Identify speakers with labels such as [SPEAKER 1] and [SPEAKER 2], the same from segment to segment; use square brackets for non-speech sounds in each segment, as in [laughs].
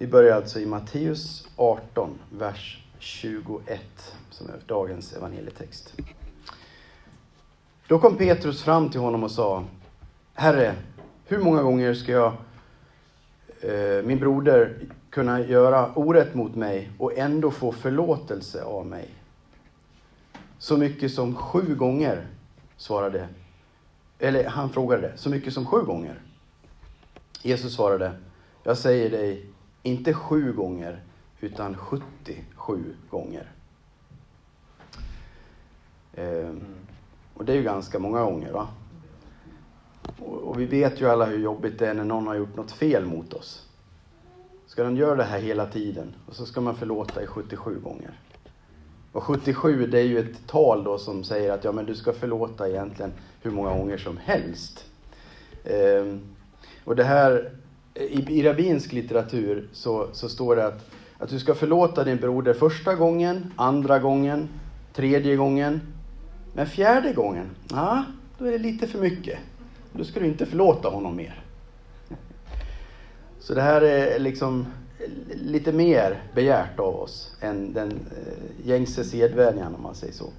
[SPEAKER 1] Vi börjar alltså i Matteus 18, vers 21, som är dagens evangelietext. Då kom Petrus fram till honom och sa, Herre, hur många gånger ska jag, eh, min broder, kunna göra orätt mot mig och ändå få förlåtelse av mig? Så mycket som sju gånger, svarade, eller han frågade, så mycket som sju gånger? Jesus svarade, jag säger dig, inte sju gånger, utan 77 gånger. Ehm, och det är ju ganska många gånger. va? Och vi vet ju alla hur jobbigt det är när någon har gjort något fel mot oss. Ska den göra det här hela tiden och så ska man förlåta i 77 gånger. Och 77 det är ju ett tal då som säger att ja, men du ska förlåta egentligen hur många gånger som helst. Ehm, och det här, i, i rabbinsk litteratur så, så står det att, att du ska förlåta din broder första gången, andra gången, tredje gången. Men fjärde gången, ja, då är det lite för mycket. Då ska du inte förlåta honom mer. Så det här är liksom lite mer begärt av oss än den eh, gängse sedvänjan om man säger så.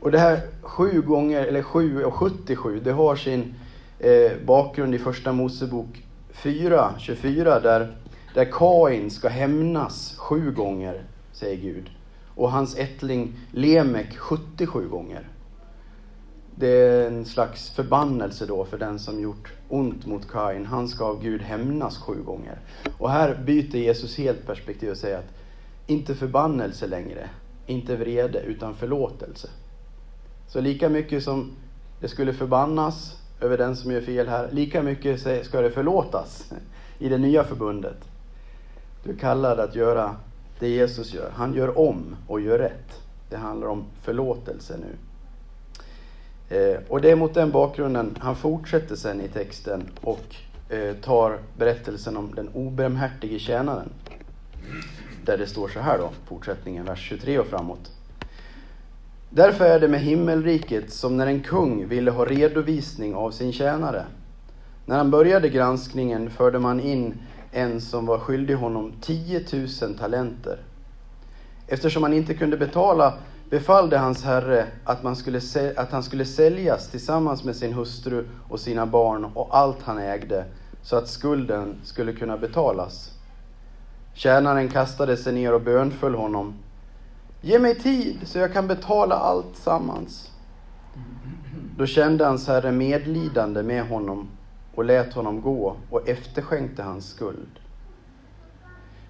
[SPEAKER 1] Och det här sju gånger, eller sju och 77, det har sin eh, bakgrund i första Mosebok 4, 24 där, där Kain ska hämnas sju gånger, säger Gud. Och hans ättling Lemek 77 gånger. Det är en slags förbannelse då för den som gjort ont mot Kain. Han ska av Gud hämnas sju gånger. Och här byter Jesus helt perspektiv och säger att inte förbannelse längre, inte vrede, utan förlåtelse. Så lika mycket som det skulle förbannas över den som gör fel här, lika mycket ska det förlåtas i det nya förbundet. Du är kallad att göra det Jesus gör. Han gör om och gör rätt. Det handlar om förlåtelse nu. Eh, och det är mot den bakgrunden han fortsätter sen i texten och eh, tar berättelsen om den obarmhärtige tjänaren. Där det står så här då, fortsättningen, vers 23 och framåt. Därför är det med himmelriket som när en kung ville ha redovisning av sin tjänare. När han började granskningen förde man in en som var skyldig honom 10 000 talenter. Eftersom han inte kunde betala befallde hans herre att, man skulle, att han skulle säljas tillsammans med sin hustru och sina barn och allt han ägde, så att skulden skulle kunna betalas. Tjänaren kastade sig ner och bönföll honom. Ge mig tid så jag kan betala allt sammans. Då kände hans herre medlidande med honom och lät honom gå och efterskänkte hans skuld.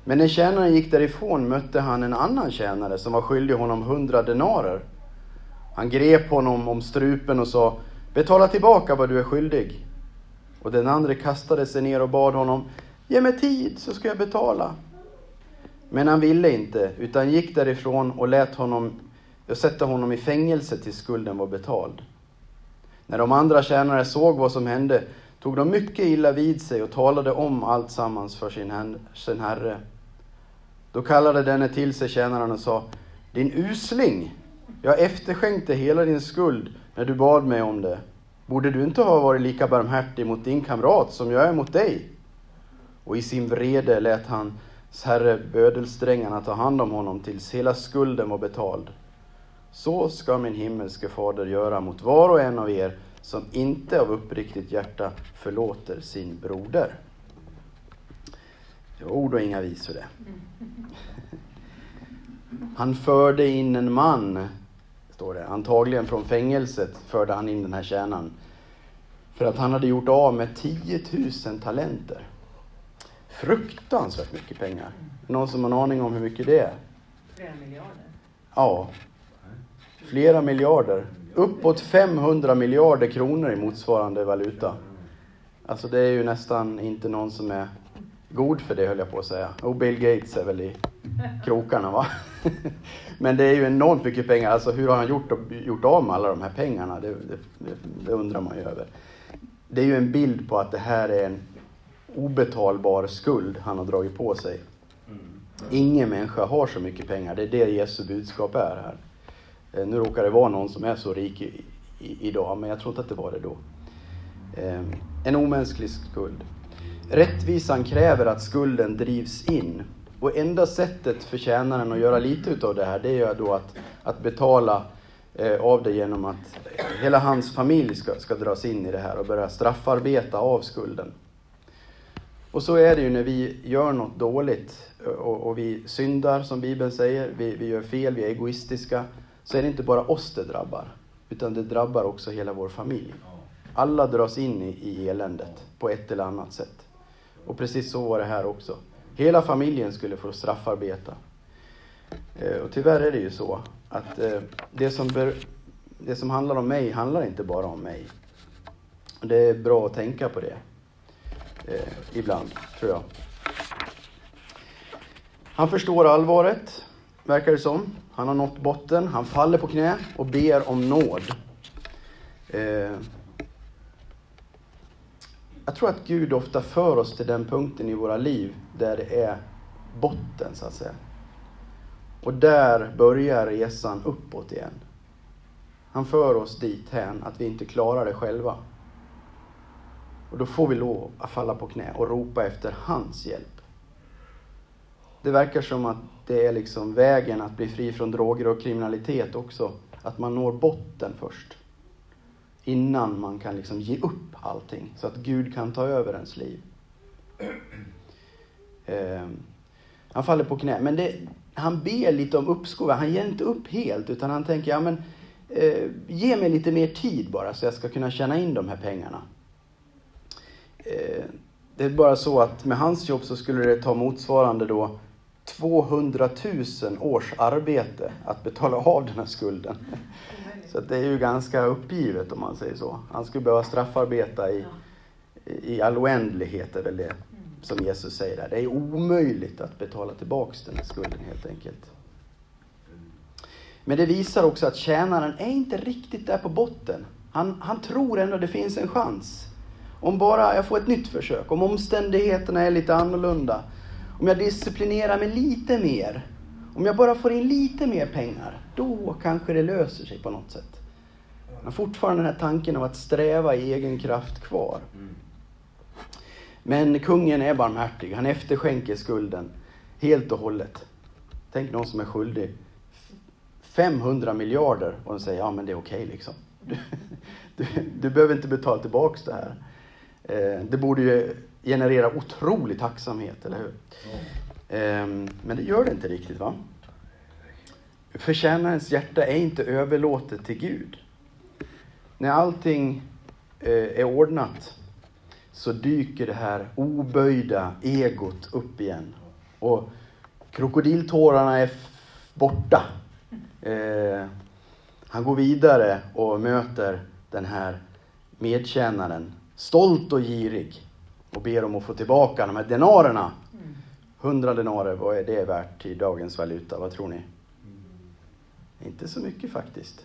[SPEAKER 1] Men när tjänaren gick därifrån mötte han en annan tjänare som var skyldig honom hundra denarer. Han grep honom om strupen och sa, betala tillbaka vad du är skyldig. Och den andre kastade sig ner och bad honom, ge mig tid så ska jag betala. Men han ville inte, utan gick därifrån och lät honom sätta honom i fängelse tills skulden var betald. När de andra tjänare såg vad som hände tog de mycket illa vid sig och talade om allt sammans för sin, sin herre. Då kallade denne till sig tjänaren och sa, din usling, jag efterskänkte hela din skuld när du bad mig om det. Borde du inte ha varit lika barmhärtig mot din kamrat som jag är mot dig? Och i sin vrede lät han, herre bödelsträngarna ta hand om honom tills hela skulden var betald. Så ska min himmelske fader göra mot var och en av er som inte av uppriktigt hjärta förlåter sin broder. Det var ord och inga visor det. Han förde in en man, står det, antagligen från fängelset förde han in den här tjänaren. För att han hade gjort av med 10 000 talenter. Fruktansvärt mycket pengar. Någon som har en aning om hur mycket det är?
[SPEAKER 2] Flera miljarder.
[SPEAKER 1] Ja. Flera miljarder. Uppåt 500 miljarder kronor i motsvarande valuta. Alltså det är ju nästan inte någon som är god för det höll jag på att säga. Och Bill Gates är väl i krokarna va. [laughs] Men det är ju enormt mycket pengar. Alltså hur har han gjort, gjort av med alla de här pengarna? Det, det, det undrar man ju över. Det är ju en bild på att det här är en obetalbar skuld han har dragit på sig. Ingen människa har så mycket pengar. Det är det Jesu budskap är här. Eh, nu råkar det vara någon som är så rik i, i, idag, men jag tror inte att det var det då. Eh, en omänsklig skuld. Rättvisan kräver att skulden drivs in. Och enda sättet för tjänaren att göra lite utav det här, det är då att, att betala eh, av det genom att hela hans familj ska, ska dras in i det här och börja straffarbeta av skulden. Och så är det ju när vi gör något dåligt eh, och, och vi syndar, som Bibeln säger, vi, vi gör fel, vi är egoistiska, så är det inte bara oss det drabbar, utan det drabbar också hela vår familj. Alla dras in i, i eländet på ett eller annat sätt. Och precis så var det här också. Hela familjen skulle få straffarbeta. Eh, och tyvärr är det ju så att eh, det som, bör, det som handlar om mig handlar inte bara om mig. Det är bra att tänka på det. Eh, ibland, tror jag. Han förstår allvaret, verkar det som. Han har nått botten. Han faller på knä och ber om nåd. Eh, jag tror att Gud ofta för oss till den punkten i våra liv där det är botten, så att säga. Och där börjar resan uppåt igen. Han för oss dit hän att vi inte klarar det själva. Och då får vi lov att falla på knä och ropa efter hans hjälp. Det verkar som att det är liksom vägen att bli fri från droger och kriminalitet också. Att man når botten först. Innan man kan liksom ge upp allting, så att Gud kan ta över ens liv. Eh, han faller på knä, men det, han ber lite om uppskov. Han ger inte upp helt, utan han tänker, ja men eh, ge mig lite mer tid bara så jag ska kunna tjäna in de här pengarna. Eh, det är bara så att med hans jobb så skulle det ta motsvarande då 200 000 års arbete att betala av den här skulden. Så det är ju ganska uppgivet om man säger så. Han skulle behöva straffarbeta i, i all oändlighet, är väl det som Jesus säger där. Det är omöjligt att betala tillbaks den här skulden helt enkelt. Men det visar också att tjänaren är inte riktigt där på botten. Han, han tror ändå det finns en chans. Om bara jag får ett nytt försök, om omständigheterna är lite annorlunda, om jag disciplinerar mig lite mer, om jag bara får in lite mer pengar, då kanske det löser sig på något sätt. Men fortfarande den här tanken av att sträva i egen kraft kvar. Men kungen är barmhärtig, han efterskänker skulden helt och hållet. Tänk någon som är skyldig 500 miljarder och säger ja men det är okej okay, liksom. Du, du, du, behöver inte betala tillbaks det här. Eh, det borde ju generera otrolig tacksamhet, eller hur? Mm. Men det gör det inte riktigt va? Förtjänarens hjärta är inte överlåtet till Gud. När allting eh, är ordnat så dyker det här oböjda egot upp igen. Och krokodiltårarna är borta. Eh, han går vidare och möter den här medtjänaren, stolt och girig, och ber om att få tillbaka de här denarerna. Hundra denarer, vad är det värt i dagens valuta? Vad tror ni? Inte så mycket faktiskt.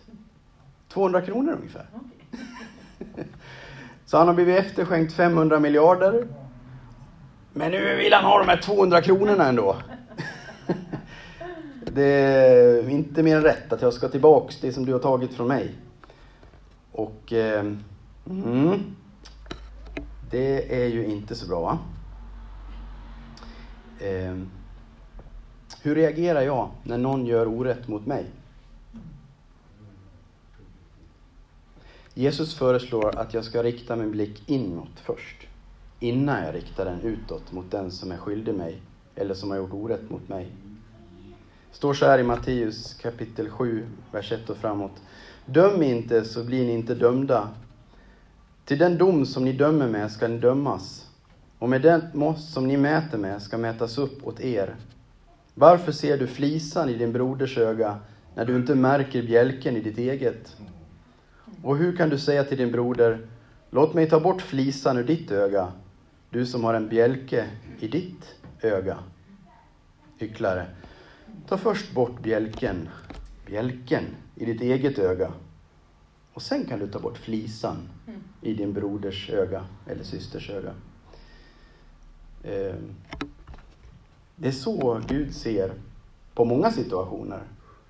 [SPEAKER 1] 200 kronor ungefär. [laughs] Så han har blivit efterskänkt 500 miljarder. Men nu vill han ha de här 200 kronorna ändå. [laughs] Det är inte mer än rätt att jag ska tillbaks det som du har tagit från mig. Och eh, mm, det är ju inte så bra va? Eh, hur reagerar jag när någon gör orätt mot mig? Jesus föreslår att jag ska rikta min blick inåt först, innan jag riktar den utåt mot den som är skyldig mig eller som har gjort orätt mot mig. Det står så här i Matteus kapitel 7, vers 1 och framåt. Döm inte så blir ni inte dömda. Till den dom som ni dömer med ska ni dömas, och med den mått som ni mäter med ska mätas upp åt er. Varför ser du flisan i din broders öga när du inte märker bjälken i ditt eget? Och hur kan du säga till din broder, låt mig ta bort flisan ur ditt öga, du som har en bjälke i ditt öga? Hycklare, ta först bort bjälken, bjälken i ditt eget öga. Och sen kan du ta bort flisan i din broders öga eller systers öga. Ehm, det är så Gud ser på många situationer.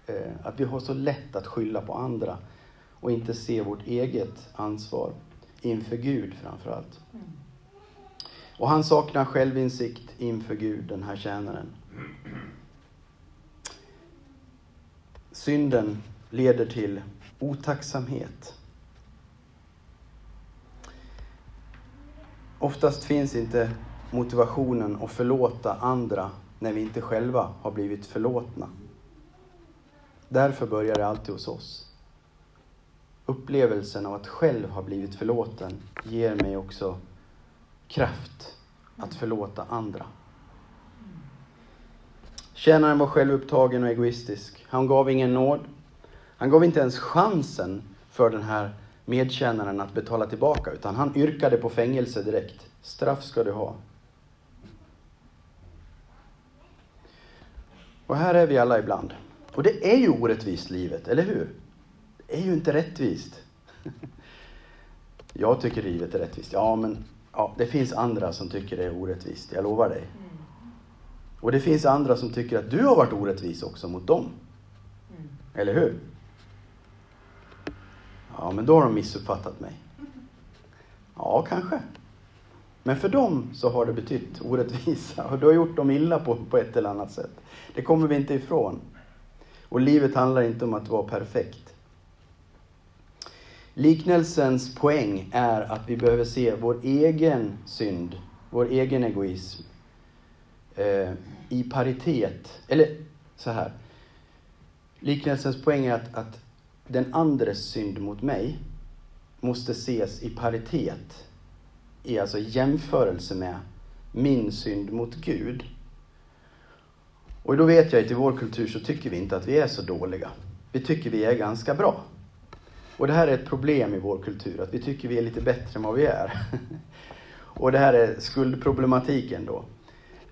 [SPEAKER 1] Eh, att vi har så lätt att skylla på andra och inte se vårt eget ansvar inför Gud framförallt. Och han saknar självinsikt inför Gud, den här tjänaren. Synden leder till otacksamhet. Oftast finns inte motivationen att förlåta andra när vi inte själva har blivit förlåtna. Därför börjar det alltid hos oss. Upplevelsen av att själv ha blivit förlåten ger mig också kraft att förlåta andra. Tjänaren var självupptagen och egoistisk. Han gav ingen nåd. Han gav inte ens chansen för den här medtjänaren att betala tillbaka, utan han yrkade på fängelse direkt. Straff ska du ha. Och här är vi alla ibland. Och det är ju orättvist livet, eller hur? Det är ju inte rättvist. [laughs] Jag tycker livet är rättvist. Ja, men ja, det finns andra som tycker det är orättvist, jag lovar dig. Och det finns andra som tycker att du har varit orättvis också mot dem. Eller hur? Ja, men då har de missuppfattat mig. Ja, kanske. Men för dem så har det betytt orättvisa och du har gjort dem illa på, på ett eller annat sätt. Det kommer vi inte ifrån. Och livet handlar inte om att vara perfekt. Liknelsens poäng är att vi behöver se vår egen synd, vår egen egoism eh, i paritet. Eller så här. Liknelsens poäng är att, att den andres synd mot mig måste ses i paritet, i alltså jämförelse med min synd mot Gud. Och då vet jag att i vår kultur så tycker vi inte att vi är så dåliga. Vi tycker vi är ganska bra. Och det här är ett problem i vår kultur, att vi tycker vi är lite bättre än vad vi är. [laughs] Och det här är skuldproblematiken då.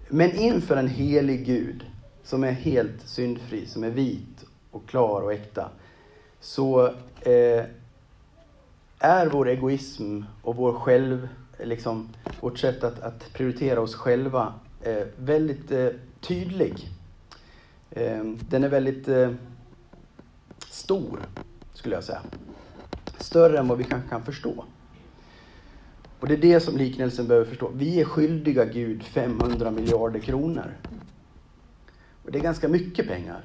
[SPEAKER 1] Men inför en helig Gud, som är helt syndfri, som är vit och klar och äkta, så eh, är vår egoism och vår själv, liksom, vårt sätt att, att prioritera oss själva eh, väldigt eh, tydlig. Eh, den är väldigt eh, stor, skulle jag säga. Större än vad vi kanske kan förstå. Och det är det som liknelsen behöver förstå. Vi är skyldiga Gud 500 miljarder kronor. Och det är ganska mycket pengar.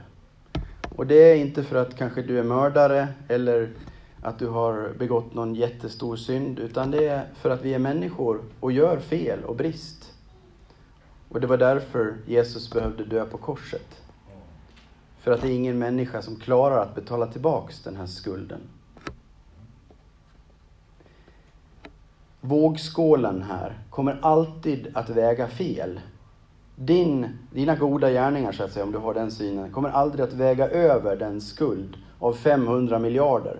[SPEAKER 1] Och det är inte för att kanske du är mördare eller att du har begått någon jättestor synd, utan det är för att vi är människor och gör fel och brist. Och det var därför Jesus behövde dö på korset. För att det är ingen människa som klarar att betala tillbaks den här skulden. Vågskålen här kommer alltid att väga fel. Din, dina goda gärningar, så att säga, om du har den synen, kommer aldrig att väga över den skuld av 500 miljarder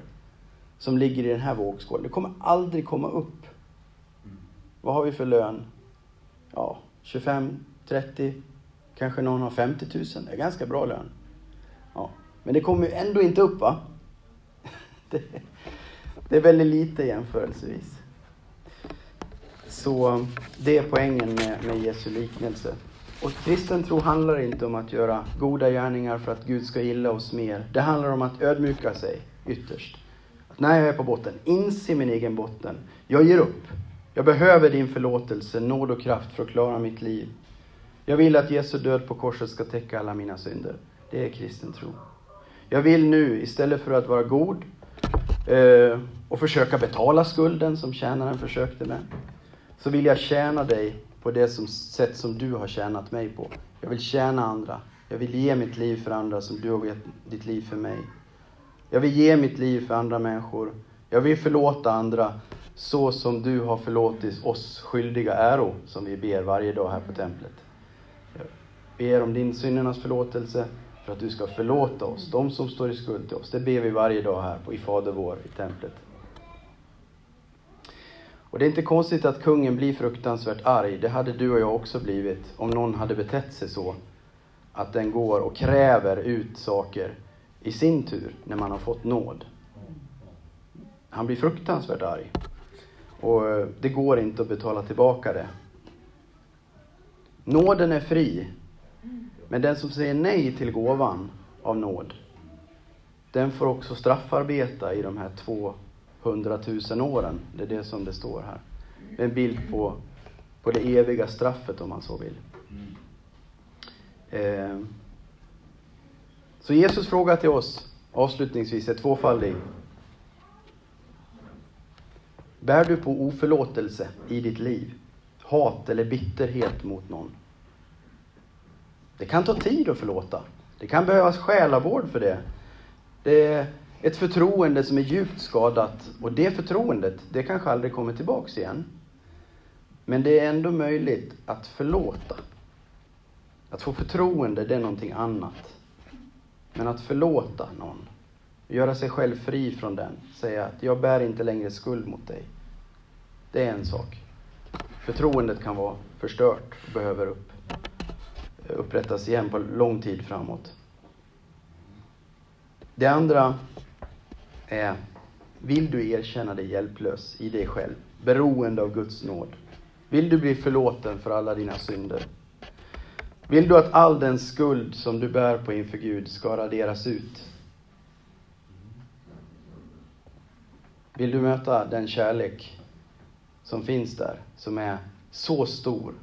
[SPEAKER 1] som ligger i den här vågskålen. Det kommer aldrig komma upp. Vad har vi för lön? Ja, 25, 30, kanske någon har 50 000. Det är ganska bra lön. Ja. Men det kommer ju ändå inte upp va? [laughs] Det, det är väldigt lite jämförelsevis. Så det är poängen med, med Jesu liknelse. Och kristen tro handlar inte om att göra goda gärningar för att Gud ska gilla oss mer. Det handlar om att ödmjuka sig ytterst. Att när jag är på botten, inse min egen botten. Jag ger upp. Jag behöver din förlåtelse, nåd och kraft för att klara mitt liv. Jag vill att Jesu död på korset ska täcka alla mina synder. Det är kristen tro. Jag vill nu, istället för att vara god eh, och försöka betala skulden som tjänaren försökte med, så vill jag tjäna dig på det som, sätt som du har tjänat mig på. Jag vill tjäna andra. Jag vill ge mitt liv för andra som du har gett ditt liv för mig. Jag vill ge mitt liv för andra människor. Jag vill förlåta andra så som du har förlåtit oss skyldiga äro, som vi ber varje dag här på templet. Jag ber om din syndernas förlåtelse för att du ska förlåta oss, de som står i skuld till oss. Det ber vi varje dag här på, i Fader vår i templet. Och det är inte konstigt att kungen blir fruktansvärt arg. Det hade du och jag också blivit om någon hade betett sig så. Att den går och kräver ut saker i sin tur när man har fått nåd. Han blir fruktansvärt arg. Och eh, det går inte att betala tillbaka det. Nåden är fri. Men den som säger nej till gåvan av nåd, den får också straffarbeta i de här två hundratusen åren. Det är det som det står här. Med en bild på på det eviga straffet om man så vill. Eh, så Jesus frågar till oss avslutningsvis är tvåfaldig. Bär du på oförlåtelse i ditt liv? Hat eller bitterhet mot någon? Det kan ta tid att förlåta. Det kan behövas själavård för det. Det ett förtroende som är djupt skadat och det förtroendet, det kanske aldrig kommer tillbaks igen. Men det är ändå möjligt att förlåta. Att få förtroende, det är någonting annat. Men att förlåta någon, göra sig själv fri från den, säga att jag bär inte längre skuld mot dig. Det är en sak. Förtroendet kan vara förstört och behöver upp, upprättas igen på lång tid framåt. Det andra är, vill du erkänna dig hjälplös i dig själv, beroende av Guds nåd? Vill du bli förlåten för alla dina synder? Vill du att all den skuld som du bär på inför Gud ska raderas ut? Vill du möta den kärlek som finns där, som är så stor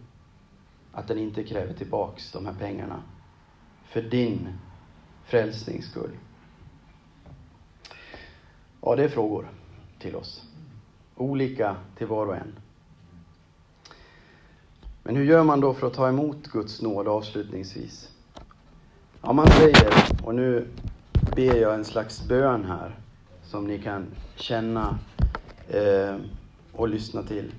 [SPEAKER 1] att den inte kräver tillbaks de här pengarna för din frälsnings skull? Ja, det är frågor till oss. Olika till var och en. Men hur gör man då för att ta emot Guds nåd avslutningsvis? Ja, man säger, och nu ber jag en slags bön här som ni kan känna eh, och lyssna till.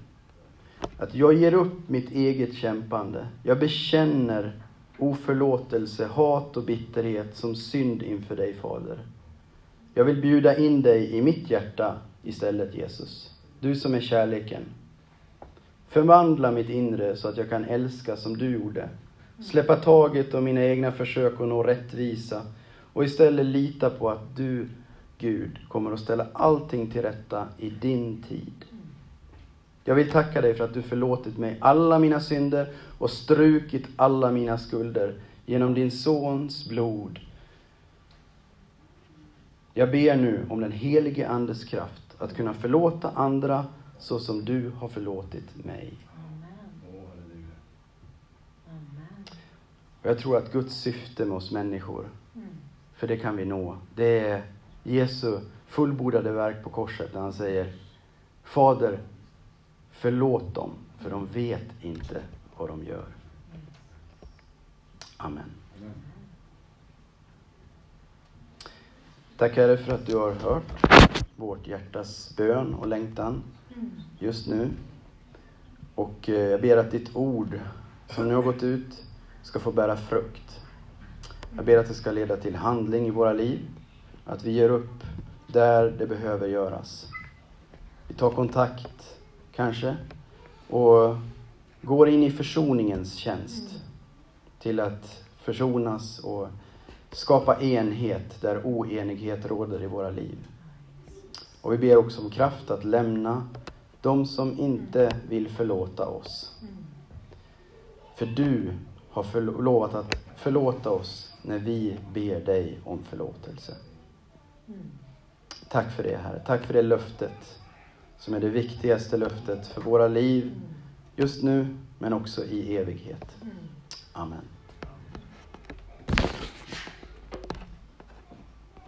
[SPEAKER 1] Att jag ger upp mitt eget kämpande. Jag bekänner oförlåtelse, hat och bitterhet som synd inför dig, Fader. Jag vill bjuda in dig i mitt hjärta istället, Jesus. Du som är kärleken. Förvandla mitt inre så att jag kan älska som du gjorde. Släppa taget om mina egna försök att nå rättvisa och istället lita på att du, Gud, kommer att ställa allting till rätta i din tid. Jag vill tacka dig för att du förlåtit mig alla mina synder och strukit alla mina skulder genom din Sons blod. Jag ber nu om den helige Andes kraft att kunna förlåta andra så som du har förlåtit mig. Och jag tror att Guds syfte med oss människor, för det kan vi nå, det är Jesu fullbordade verk på korset när han säger Fader, förlåt dem, för de vet inte vad de gör. Amen. Tack Herre för att du har hört vårt hjärtas bön och längtan just nu. Och eh, jag ber att ditt ord som nu har gått ut ska få bära frukt. Jag ber att det ska leda till handling i våra liv. Att vi ger upp där det behöver göras. Vi tar kontakt, kanske, och går in i försoningens tjänst. Till att försonas och skapa enhet där oenighet råder i våra liv. Och vi ber också om kraft att lämna de som inte vill förlåta oss. För du har lovat att förlåta oss när vi ber dig om förlåtelse. Tack för det, Herre. Tack för det löftet som är det viktigaste löftet för våra liv just nu, men också i evighet. Amen.